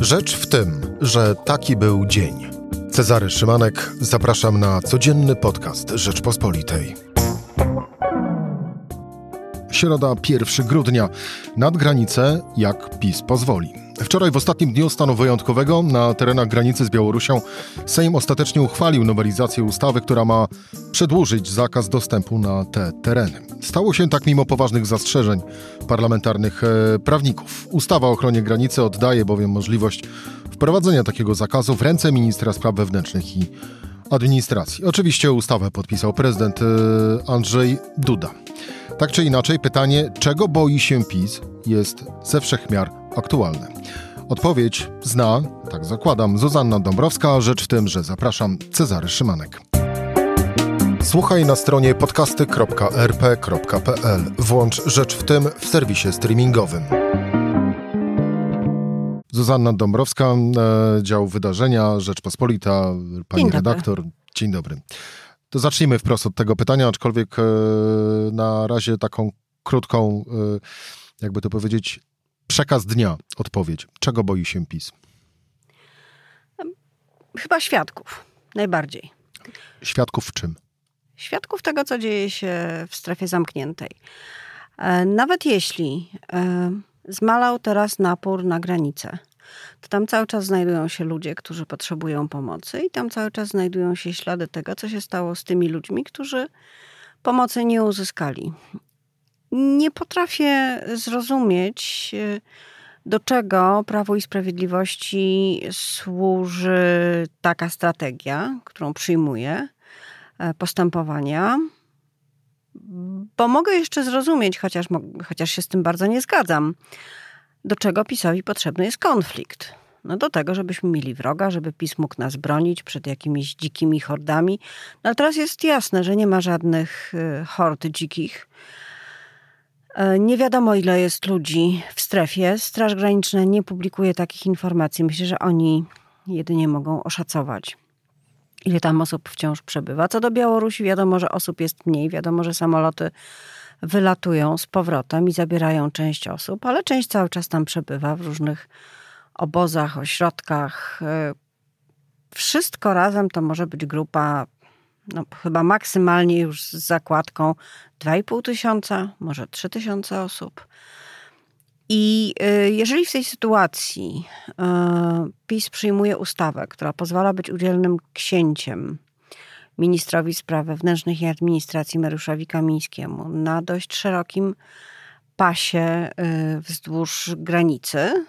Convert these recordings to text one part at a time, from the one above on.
Rzecz w tym, że taki był dzień. Cezary Szymanek, zapraszam na codzienny podcast Rzeczpospolitej. Środa 1 grudnia. Nad granicę, jak PiS pozwoli. Wczoraj w ostatnim dniu stanu wyjątkowego na terenach granicy z Białorusią Sejm ostatecznie uchwalił nowelizację ustawy, która ma przedłużyć zakaz dostępu na te tereny. Stało się tak mimo poważnych zastrzeżeń parlamentarnych e, prawników. Ustawa o ochronie granicy oddaje bowiem możliwość wprowadzenia takiego zakazu w ręce ministra spraw wewnętrznych i administracji. Oczywiście ustawę podpisał prezydent e, Andrzej Duda. Tak czy inaczej, pytanie, czego boi się PiS, jest ze wszechmiar aktualne. Odpowiedź zna, tak zakładam, Zuzanna Dąbrowska, rzecz w tym, że zapraszam Cezary Szymanek. Słuchaj na stronie podcasty.rp.pl. Włącz Rzecz w tym w serwisie streamingowym. Zuzanna Dąbrowska, e, dział wydarzenia Rzeczpospolita, pani Dzień redaktor. Dzień dobry. To zacznijmy wprost od tego pytania, aczkolwiek e, na razie taką krótką, e, jakby to powiedzieć, przekaz dnia, odpowiedź. Czego boi się PiS? Chyba świadków, najbardziej. Świadków w czym? Świadków tego, co dzieje się w strefie zamkniętej. E, Nawet jeśli zmalał teraz napór na granicę, to tam cały czas znajdują się ludzie, którzy potrzebują pomocy i tam cały czas znajdują się ślady tego, co się stało z tymi ludźmi, którzy pomocy nie uzyskali. Nie potrafię zrozumieć, e, do czego Prawu i Sprawiedliwości służy taka strategia, którą przyjmuje e, postępowania. Bo mogę jeszcze zrozumieć, chociaż, chociaż się z tym bardzo nie zgadzam, do czego PiSowi potrzebny jest konflikt. No do tego, żebyśmy mieli wroga, żeby PiS mógł nas bronić przed jakimiś dzikimi hordami. No ale teraz jest jasne, że nie ma żadnych y, hord dzikich. E, Nie wiadomo, ile jest ludzi w strefie. Straż Graniczna nie publikuje takich informacji. Myślę, że oni jedynie mogą oszacować, ile tam osób wciąż przebywa. Co do Białorusi, wiadomo, że osób jest mniej. Wiadomo, że samoloty wylatują z powrotem i zabierają część osób, ale część cały czas tam przebywa w różnych obozach, ośrodkach. E, Wszystko razem to może być grupa, no, chyba maksymalnie już z zakładką 2,5 tysiąca, może 3 tysiące osób. I y, jeżeli w tej sytuacji y, PiS przyjmuje ustawę, która pozwala być udzielnym księciem ministrowi spraw wewnętrznych i administracji Mariuszowi Kamińskiemu na dość szerokim pasie y, wzdłuż granicy,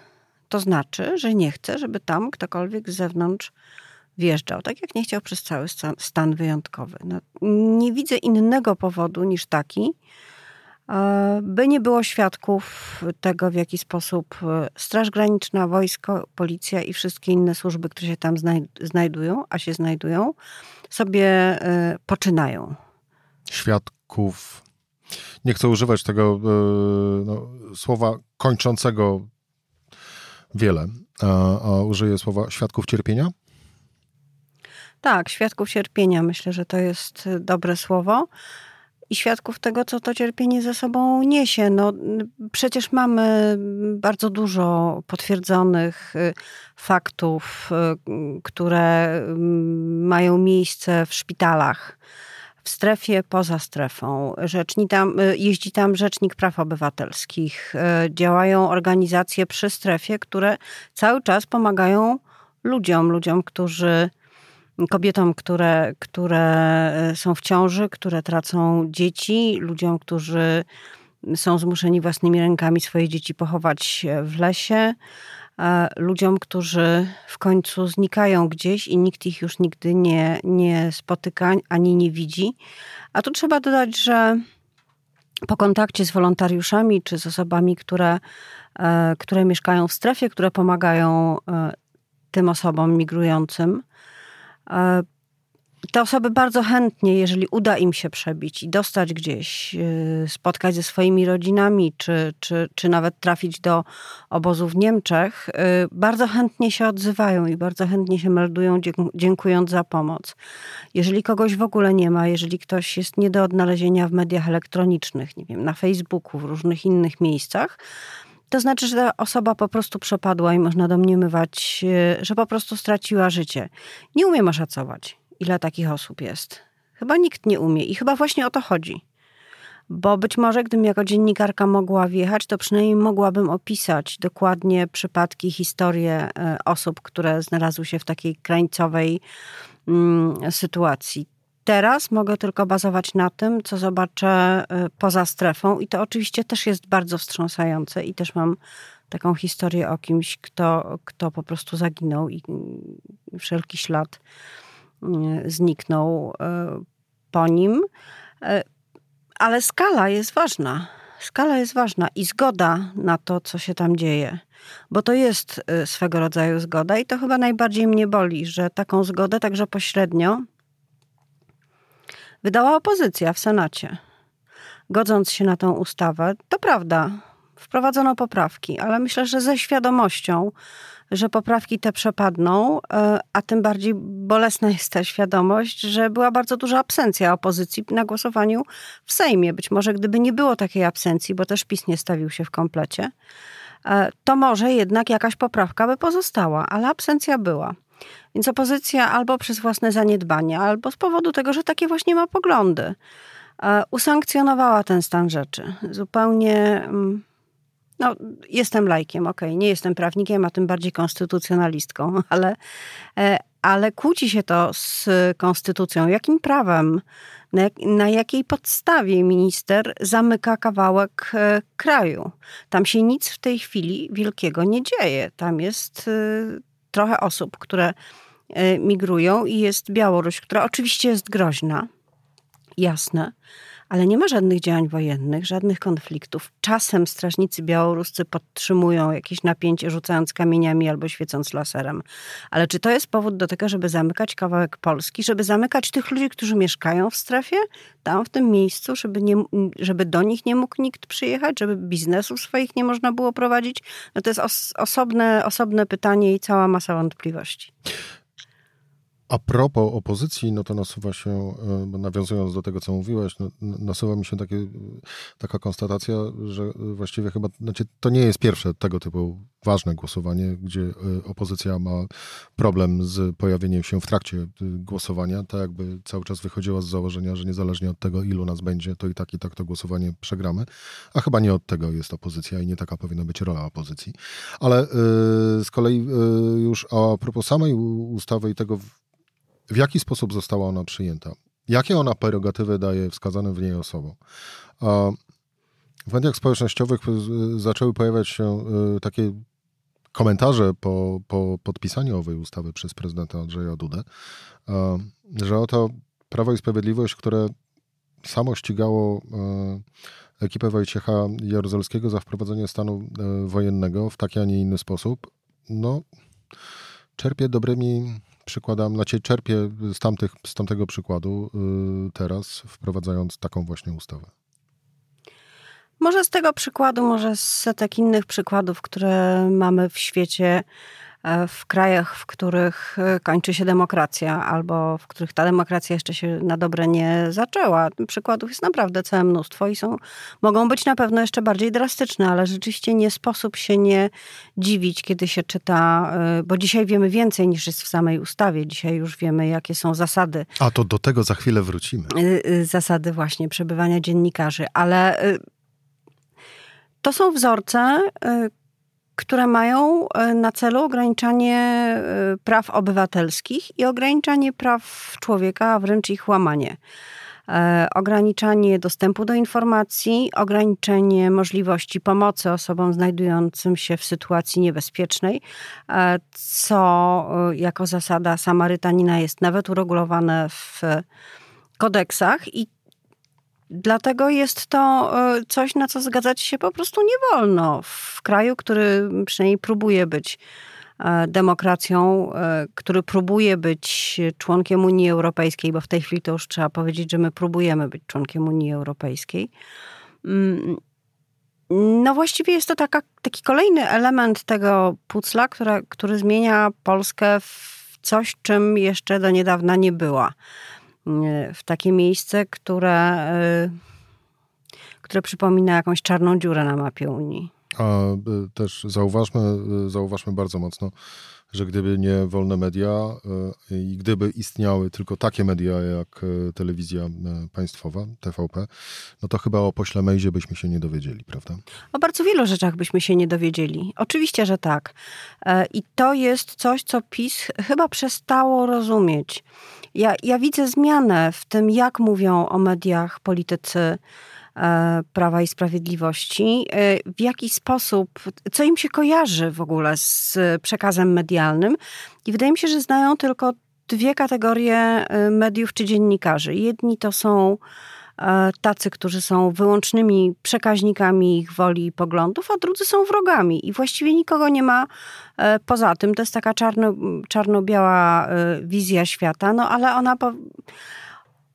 to znaczy, że nie chce, żeby tam ktokolwiek z zewnątrz wjeżdżał, tak jak nie chciał przez cały stan, wyjątkowy. No, nie widzę innego powodu niż taki, by nie było świadków tego, w jaki sposób e, Straż Graniczna, wojsko, policja i wszystkie inne służby, które się tam znaj- znajdują, a się znajdują, sobie e, poczynają. Świadków. Nie chcę używać tego e, no, słowa kończącego wiele, a, a użyję słowa świadków cierpienia. Tak, świadków cierpienia, myślę, że to jest y, dobre słowo. I świadków tego, co to cierpienie ze sobą niesie. No, przecież mamy bardzo dużo potwierdzonych y, faktów, y, które mm, mają miejsce w szpitalach, w strefie, poza strefą. Tam, y, jeździ tam Rzecznik Praw Obywatelskich. Działają organizacje przy strefie, które cały czas pomagają ludziom, ludziom, którzy kobietom, które, które e, są w ciąży, które tracą dzieci, ludziom, którzy są zmuszeni własnymi rękami swoje dzieci pochować w lesie, e, ludziom, którzy w końcu znikają gdzieś i nikt ich już nigdy nie, nie spotyka ani nie widzi. A tu trzeba dodać, że po kontakcie z wolontariuszami czy z osobami, które, e, które mieszkają w strefie, które pomagają e, tym osobom migrującym, E, Te osoby bardzo chętnie, jeżeli uda im się przebić i dostać gdzieś, y, spotkać ze swoimi rodzinami, czy, czy, czy nawet trafić do obozu w Niemczech, y, bardzo chętnie się odzywają i bardzo chętnie się meldują, dzięk- dziękując za pomoc. Jeżeli kogoś w ogóle nie ma, jeżeli ktoś jest nie do odnalezienia w mediach elektronicznych, nie wiem, na Facebooku, w różnych innych miejscach, to znaczy, że ta osoba po prostu przepadła i można domniemywać, e, że po prostu straciła życie. Nie umiem oszacować, ile takich osób jest. Chyba nikt nie umie i chyba właśnie o to chodzi. Bo być może, gdybym jako dziennikarka mogła wjechać, to przynajmniej mogłabym opisać dokładnie przypadki, historie e, osób, które znalazły się w takiej krańcowej mm, sytuacji. Teraz mogę tylko bazować na tym, co zobaczę y, poza strefą, i to oczywiście też jest bardzo wstrząsające, i też mam taką historię o kimś, kto, kto po prostu zaginął i wszelki ślad y, zniknął y, po nim. Ale skala jest ważna. Skala jest ważna i zgoda na to, co się tam dzieje, bo to jest swego rodzaju zgoda, i to chyba najbardziej mnie boli, że taką zgodę, także pośrednio, wydała opozycja w Senacie. Godząc się na tą ustawę, to prawda, wprowadzono poprawki, ale myślę, że ze świadomością, że poprawki te przepadną, e, a tym bardziej bolesna jest ta świadomość, że była bardzo duża absencja opozycji na głosowaniu w Sejmie. Być może gdyby nie było takiej absencji, bo też PiS nie stawił się w komplecie, e, to może jednak jakaś poprawka by pozostała, ale absencja była. Więc opozycja albo przez własne zaniedbania, albo z powodu tego, że takie właśnie ma poglądy, e, usankcjonowała ten stan rzeczy. Zupełnie. Mm, no, jestem lajkiem, okej, nie jestem prawnikiem, a tym bardziej konstytucjonalistką, ale, e, ale kłóci się to z konstytucją. Jakim prawem, na, na jakiej podstawie minister zamyka kawałek e, kraju? Tam się nic w tej chwili wielkiego nie dzieje. Tam jest trochę osób, które e, migrują i jest Białoruś, która oczywiście jest groźna, jasne, ale nie ma żadnych działań wojennych, żadnych konfliktów. Czasem strażnicy białoruscy podtrzymują jakieś napięcie, rzucając kamieniami albo świecąc laserem. Ale czy to jest powód do tego, żeby zamykać kawałek Polski, żeby zamykać tych ludzi, którzy mieszkają w strefie, tam w tym miejscu, żeby, nie, żeby do nich nie mógł nikt przyjechać, żeby biznesów swoich nie można było prowadzić? No to jest os osobne, osobne pytanie i cała masa wątpliwości. A propos opozycji, no to nasuwa się, e, nawiązując do tego, co mówiłeś, no, nasuwa mi się takie, taka konstatacja, że właściwie chyba, znaczy to nie jest pierwsze tego typu ważne głosowanie, gdzie e, opozycja ma problem z pojawieniem się w trakcie e, głosowania, tak jakby cały czas wychodziła z założenia, że niezależnie od tego, ilu nas będzie, to i tak i tak to głosowanie przegramy. A chyba nie od tego jest opozycja i nie taka powinna być rola opozycji. Ale z kolei już a propos samej ustawy i tego, w jaki sposób została ona przyjęta? Jakie ona prerogatywy daje wskazanym w niej osobom? W mediach społecznościowych zaczęły pojawiać się y, takie komentarze po, po podpisaniu owej ustawy przez prezydenta Andrzeja Dudę, że oto Prawo i Sprawiedliwość, które samo ścigało ekipę Wojciecha Jaruzelskiego za wprowadzenie stanu wojennego w taki, a nie inny sposób, no, czerpie dobrymi przykładam, znaczy czerpię z, tamtych, z tamtego przykładu yy, teraz, wprowadzając taką właśnie ustawę. Może z tego przykładu, może z setek innych przykładów, które mamy w świecie w krajach, w których e, kończy się demokracja, albo w których ta demokracja jeszcze się na dobre nie zaczęła. Przykładów jest naprawdę całe mnóstwo i są, mogą być na pewno jeszcze bardziej drastyczne, ale rzeczywiście nie sposób się nie dziwić, kiedy się czyta, e, bo dzisiaj wiemy więcej niż jest w samej ustawie. Dzisiaj już wiemy, jakie są zasady. A to do tego za chwilę wrócimy. Zasady właśnie przebywania dziennikarzy, ale to są wzorce, które mają e, na celu ograniczanie e, praw obywatelskich i ograniczanie praw człowieka, a wręcz ich łamanie. E, ograniczanie dostępu do informacji, ograniczenie możliwości pomocy osobom znajdującym się w sytuacji niebezpiecznej, co jako zasada Samarytanina jest nawet uregulowane w kodeksach i Dlatego jest to e, coś, na co zgadzać się po prostu nie wolno. W kraju, który przynajmniej próbuje być e, demokracją, e, który próbuje być członkiem Unii Europejskiej, bo w tej chwili to już trzeba powiedzieć, że my próbujemy być członkiem Unii Europejskiej. Mm, no właściwie jest to taka, taki kolejny element tego pucla, która, który zmienia Polskę w coś, czym jeszcze do niedawna nie była w takie miejsce, które, y, które przypomina jakąś czarną dziurę na mapie Unii. A też zauważmy, zauważmy bardzo mocno, że gdyby nie wolne media e, i gdyby istniały tylko takie media jak e, telewizja e, państwowa, TVP, no to chyba o pośle Mejzie byśmy się nie dowiedzieli, prawda? O bardzo wielu rzeczach byśmy się nie dowiedzieli. Oczywiście, że tak. I to jest coś, co PiS chyba przestało rozumieć. Ja, ja widzę zmianę w tym, jak mówią o mediach politycy E, Prawa i Sprawiedliwości, e, w jaki sposób, co im się kojarzy w ogóle z przekazem medialnym. I wydaje mi się, że znają tylko dwie kategorie e, mediów czy dziennikarzy. Jedni to są tacy, którzy są wyłącznymi przekaźnikami ich woli i poglądów, a drudzy są wrogami. I właściwie nikogo nie ma poza tym. To jest taka czarno, czarno-biała wizja świata, no ale ona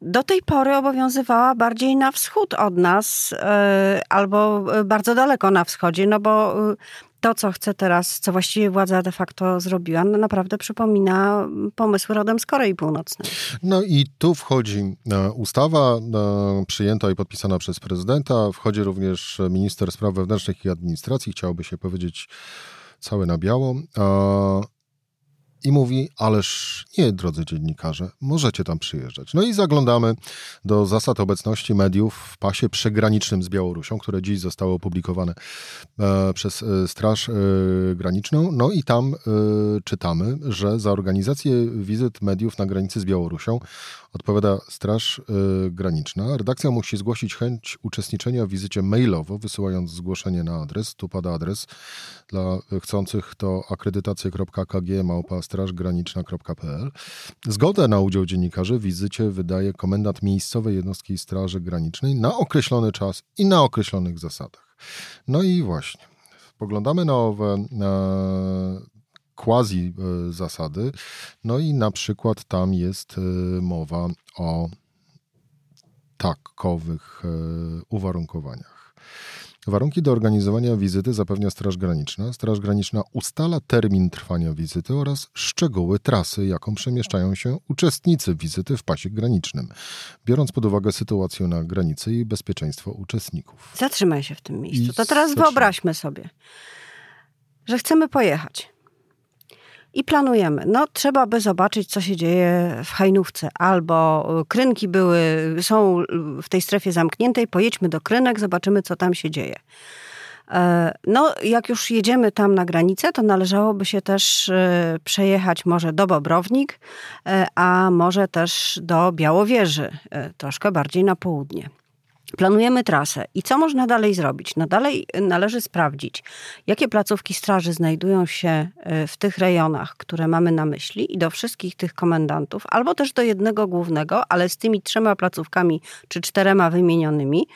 do tej pory obowiązywała bardziej na wschód od nas, e, albo e, bardzo daleko na wschodzie, no bo e, to, co chce teraz, co właściwie władza de facto zrobiła, no naprawdę przypomina pomysły rodem z Korei Północnej. No i tu wchodzi ustawa przyjęta i podpisana przez prezydenta, wchodzi również minister spraw wewnętrznych i administracji, chciałoby się powiedzieć całe na biało i mówi, ależ nie, drodzy dziennikarze, możecie tam przyjeżdżać. No i zaglądamy do zasad obecności mediów w pasie przygranicznym z Białorusią, które dziś zostały opublikowane e, przez e, Straż e, Graniczną. No i tam czytamy, że za organizację wizyt mediów na granicy z Białorusią odpowiada Straż Graniczna. Redakcja musi zgłosić chęć uczestniczenia w wizycie mailowo, wysyłając zgłoszenie na adres. Tu pada adres dla chcących to akredytacje.kg małpa strażgraniczna.pl. Zgodę na udział dziennikarzy w wizycie wydaje komendant miejscowej jednostki Straży Granicznej na określony czas i na określonych zasadach. No i właśnie, spoglądamy na owe quasi e, zasady, no i na przykład tam jest e, mowa o takowych e, uwarunkowaniach. Warunki do organizowania wizyty zapewnia Straż Graniczna. Straż Graniczna ustala termin trwania wizyty oraz szczegóły trasy, jaką przemieszczają się uczestnicy wizyty w pasie granicznym, biorąc pod uwagę sytuację na granicy i bezpieczeństwo uczestników. Zatrzymaj się w tym miejscu. To teraz wyobraźmy sobie, że chcemy pojechać i planujemy. No, trzeba by zobaczyć, co się dzieje w Hajnówce. Albo y, krynki były, są w tej strefie zamkniętej, pojedźmy do krynek, zobaczymy, co tam się dzieje. E, no, jak już jedziemy tam na granicę, to należałoby się też y, przejechać może do Bobrownik, e, a może też do Białowieży, e, troszkę bardziej na południe. Planujemy trasę i co można dalej zrobić? No dalej należy sprawdzić, jakie placówki straży znajdują się e, w tych rejonach, które mamy na myśli i do wszystkich tych komendantów, albo też do jednego głównego, ale z tymi trzema placówkami czy czterema wymienionymi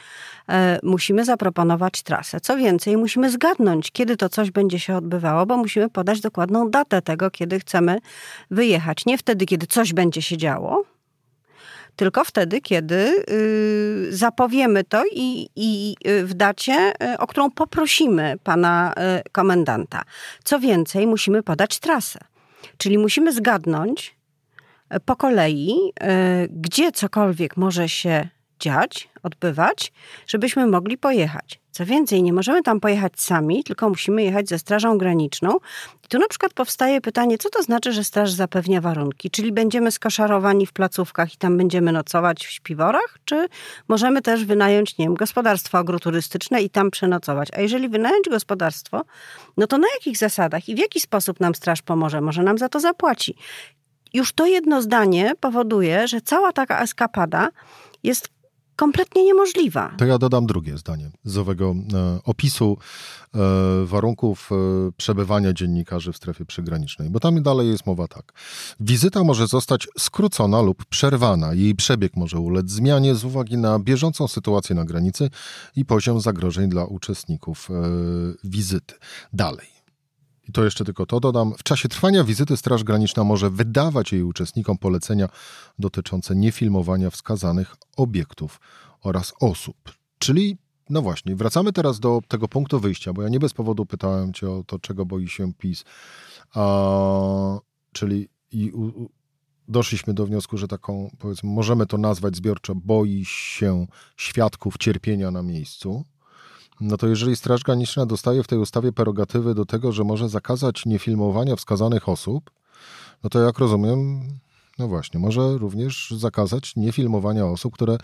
e, musimy zaproponować trasę. Co więcej, musimy zgadnąć, kiedy to coś będzie się odbywało, bo musimy podać dokładną datę tego, kiedy chcemy wyjechać. Nie wtedy, kiedy coś będzie się działo, tylko wtedy, kiedy y, zapowiemy to i, i y, w dacie, y, o którą poprosimy pana komendanta. Co więcej, musimy podać trasę. Czyli musimy zgadnąć po kolei, gdzie cokolwiek może się dziać, odbywać, żebyśmy mogli pojechać. Co więcej, nie możemy tam pojechać sami, tylko musimy jechać ze Strażą Graniczną. I tu na przykład powstaje pytanie, co to znaczy, że Straż zapewnia warunki? Czyli będziemy skoszarowani w placówkach i tam będziemy nocować w śpiworach? Czy możemy też wynająć, nie wiem, gospodarstwo agroturystyczne i tam przenocować? A jeżeli wynająć gospodarstwo, no to na jakich zasadach i w jaki sposób nam Straż pomoże? Może nam za to zapłaci? Już to jedno zdanie powoduje, że cała taka eskapada jest kompletnie niemożliwa. To ja dodam drugie zdanie z owego e, opisu e, warunków e, przebywania dziennikarzy w strefie przygranicznej, bo tam dalej jest mowa tak. Wizyta może zostać skrócona lub przerwana. Jej przebieg może ulec zmianie z uwagi na bieżącą sytuację na granicy i poziom zagrożeń dla uczestników e, wizyty. Dalej. To jeszcze tylko to dodam. W czasie trwania wizyty Straż Graniczna może wydawać jej uczestnikom polecenia dotyczące niefilmowania wskazanych obiektów oraz osób. Czyli, no właśnie, wracamy teraz do tego punktu wyjścia, bo ja nie bez powodu pytałem Cię o to, czego boi się PiS. A, czyli i, u, doszliśmy do wniosku, że taką, powiedzmy, możemy to nazwać zbiorczo, boi się świadków cierpienia na miejscu No to jeżeli Straż Graniczna dostaje w tej ustawie prerogatywy do tego, że może zakazać niefilmowania wskazanych osób, no to jak rozumiem, no właśnie, może również zakazać niefilmowania osób, które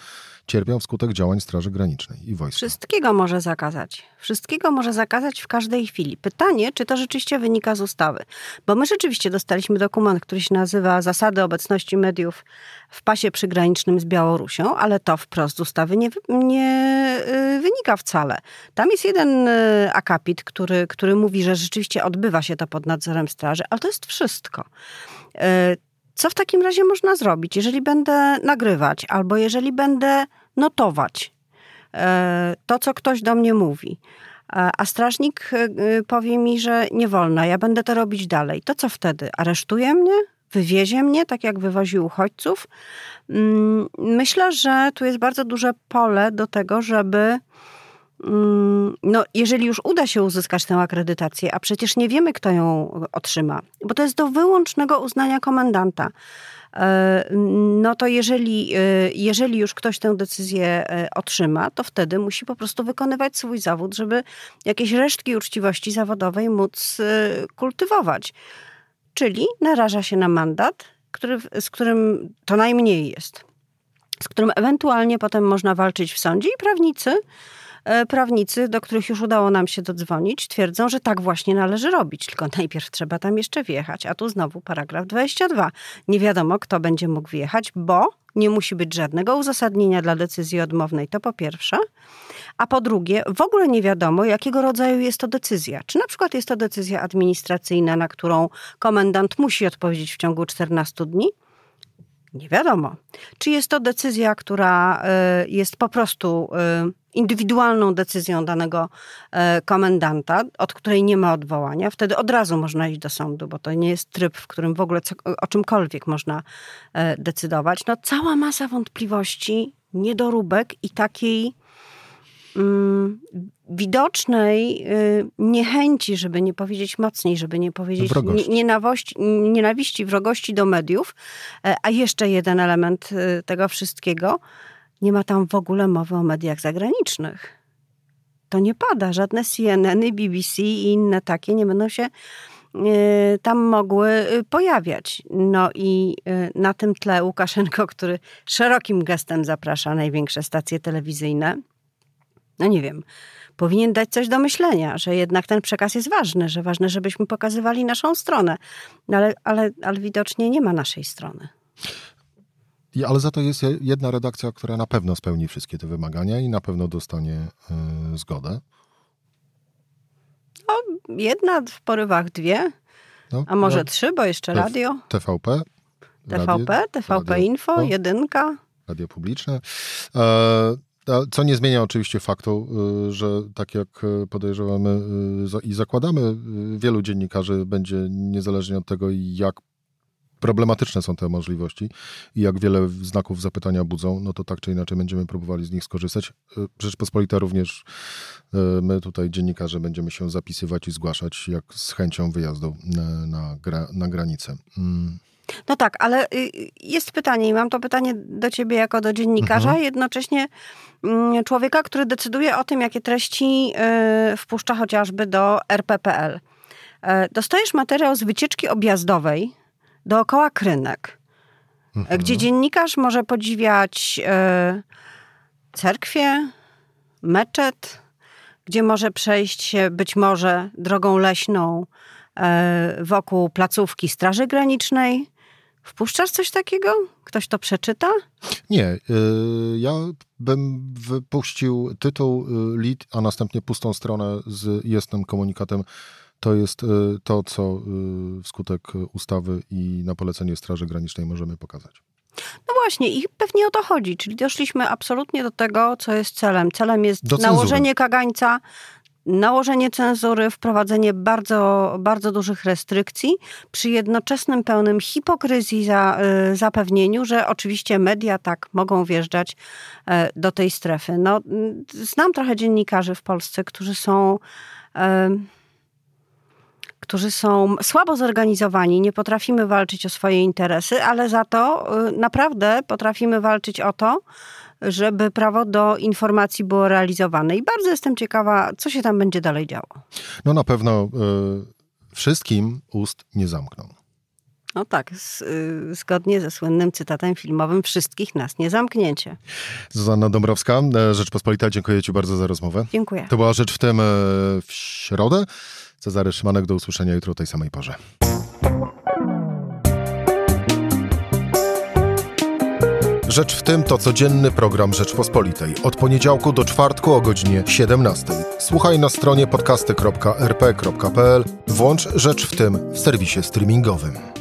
cierpią wskutek działań Straży Granicznej i wojska. Wszystkiego może zakazać. Wszystkiego może zakazać w każdej chwili. Pytanie, czy to rzeczywiście wynika z ustawy. Bo my rzeczywiście dostaliśmy dokument, który się nazywa Zasady obecności mediów w pasie przygranicznym z Białorusią, ale to wprost z ustawy nie, nie y, wynika wcale. Tam jest jeden y, akapit, który, który mówi, że rzeczywiście odbywa się to pod nadzorem straży, ale to jest wszystko. Co w takim razie można zrobić, jeżeli będę nagrywać albo jeżeli będę notować e, to, co ktoś do mnie mówi? E, a strażnik e, powie mi, że nie wolno, ja będę to robić dalej. To co wtedy? Aresztuje mnie? Wywiezie mnie, tak jak wywoził uchodźców? Mm, myślę, że tu jest bardzo duże pole do tego, żeby no, jeżeli już uda się uzyskać tę akredytację, a przecież nie wiemy, kto ją otrzyma, bo to jest do wyłącznego uznania komendanta, e, no to jeżeli, e, jeżeli już ktoś tę decyzję e, otrzyma, to wtedy musi po prostu wykonywać swój zawód, żeby jakieś resztki uczciwości zawodowej móc kultywować. Czyli naraża się na mandat, który, z którym to najmniej jest, z którym ewentualnie potem można walczyć w sądzie i prawnicy prawnicy, do których już udało nam się dodzwonić, twierdzą, że tak właśnie należy robić, tylko najpierw trzeba tam jeszcze wjechać. A tu znowu paragraf 22. Nie wiadomo, kto będzie mógł wjechać, bo nie musi być żadnego uzasadnienia dla decyzji odmownej, to po pierwsze. A po drugie, w ogóle nie wiadomo, jakiego rodzaju jest to decyzja. Czy na przykład jest to decyzja administracyjna, na którą komendant musi odpowiedzieć w ciągu 14 dni? Nie wiadomo. Czy jest to decyzja, która y, jest po prostu y, indywidualną decyzją danego y, komendanta, od której nie ma odwołania? Wtedy od razu można iść do sądu, bo to nie jest tryb, w którym w ogóle o czymkolwiek można decydować. No, cała masa wątpliwości, niedoróbek i takiej mm, widocznej y, niechęci, żeby nie powiedzieć mocniej, żeby nie powiedzieć nienawości, nienawiści, wrogości do mediów. E, a jeszcze jeden element tego wszystkiego, nie ma tam w ogóle mowy o mediach zagranicznych. To nie pada. Żadne CNN, BBC i inne takie nie będą się y, tam mogły pojawiać. No i na tym tle Łukaszenko, który szerokim gestem zaprasza największe stacje telewizyjne, no nie wiem, powinien dać coś do myślenia, że jednak ten przekaz jest ważny, że ważne, żebyśmy pokazywali naszą stronę. No ale, ale, ale widocznie nie ma naszej strony. I, ale za to jest jedna redakcja, która na pewno spełni wszystkie te wymagania i na pewno dostanie y, zgodę. No, jedna w porywach dwie, no, a może no, trzy, bo jeszcze radio. TVP. TVP, radio, TVP radio, Info, jedynka. Radio publiczne. E, co nie zmienia oczywiście faktu, y, że tak jak podejrzewamy y, i zakładamy, wielu dziennikarzy będzie niezależnie od tego, jak problematyczne są te możliwości i jak wiele znaków zapytania budzą, no to tak czy inaczej będziemy próbowali z nich skorzystać. Rzeczpospolita również my tutaj dziennikarze będziemy się zapisywać i zgłaszać jak z chęcią wyjazdu na, na, gra, na granicę. Mm. No tak, ale y, jest pytanie i mam to pytanie do ciebie jako do dziennikarza, mhm. jednocześnie mm, człowieka, który decyduje o tym, jakie treści wpuszcza chociażby do RPPL. E, dostajesz materiał z wycieczki objazdowej dookoła Krynek, mhm. gdzie dziennikarz może podziwiać e, cerkwie, meczet, gdzie może przejść się być może drogą leśną e, wokół placówki Straży Granicznej, Wpuszczasz coś takiego? Ktoś to przeczyta? Nie. Y, ja bym wypuścił tytuł y, lead, a następnie pustą stronę z jestem komunikatem. To jest y, to, co wskutek ustawy i na polecenie Straży Granicznej możemy pokazać. No właśnie, i pewnie o to chodzi. Czyli doszliśmy absolutnie do tego, co jest celem. Celem jest nałożenie kagańca nałożenie cenzury, wprowadzenie bardzo, bardzo dużych restrykcji przy jednoczesnym pełnym hipokryzji za, y, zapewnieniu, że oczywiście media tak mogą wjeżdżać e, do tej strefy. No, znam trochę dziennikarzy w Polsce, którzy są którzy są słabo zorganizowani, nie potrafimy walczyć o swoje interesy, ale za to y, naprawdę potrafimy walczyć o to, żeby prawo do informacji było realizowane. I bardzo jestem ciekawa, co się tam będzie dalej działo. No na pewno y, wszystkim ust nie zamkną. No tak, z, y, zgodnie ze słynnym cytatem filmowym wszystkich nas nie zamknięcie. Zuzanna Dąbrowska, e, Rzeczpospolita, dziękuję Ci bardzo za rozmowę. Dziękuję. To była Rzecz w tym e, w środę. Cezary Szymanek, do usłyszenia jutro o tej samej porze. Rzecz w tym to codzienny program Rzeczpospolitej. Od poniedziałku do czwartku o godzinie 17. Słuchaj na stronie podcasty.rp.pl. Włącz Rzecz w tym w serwisie streamingowym.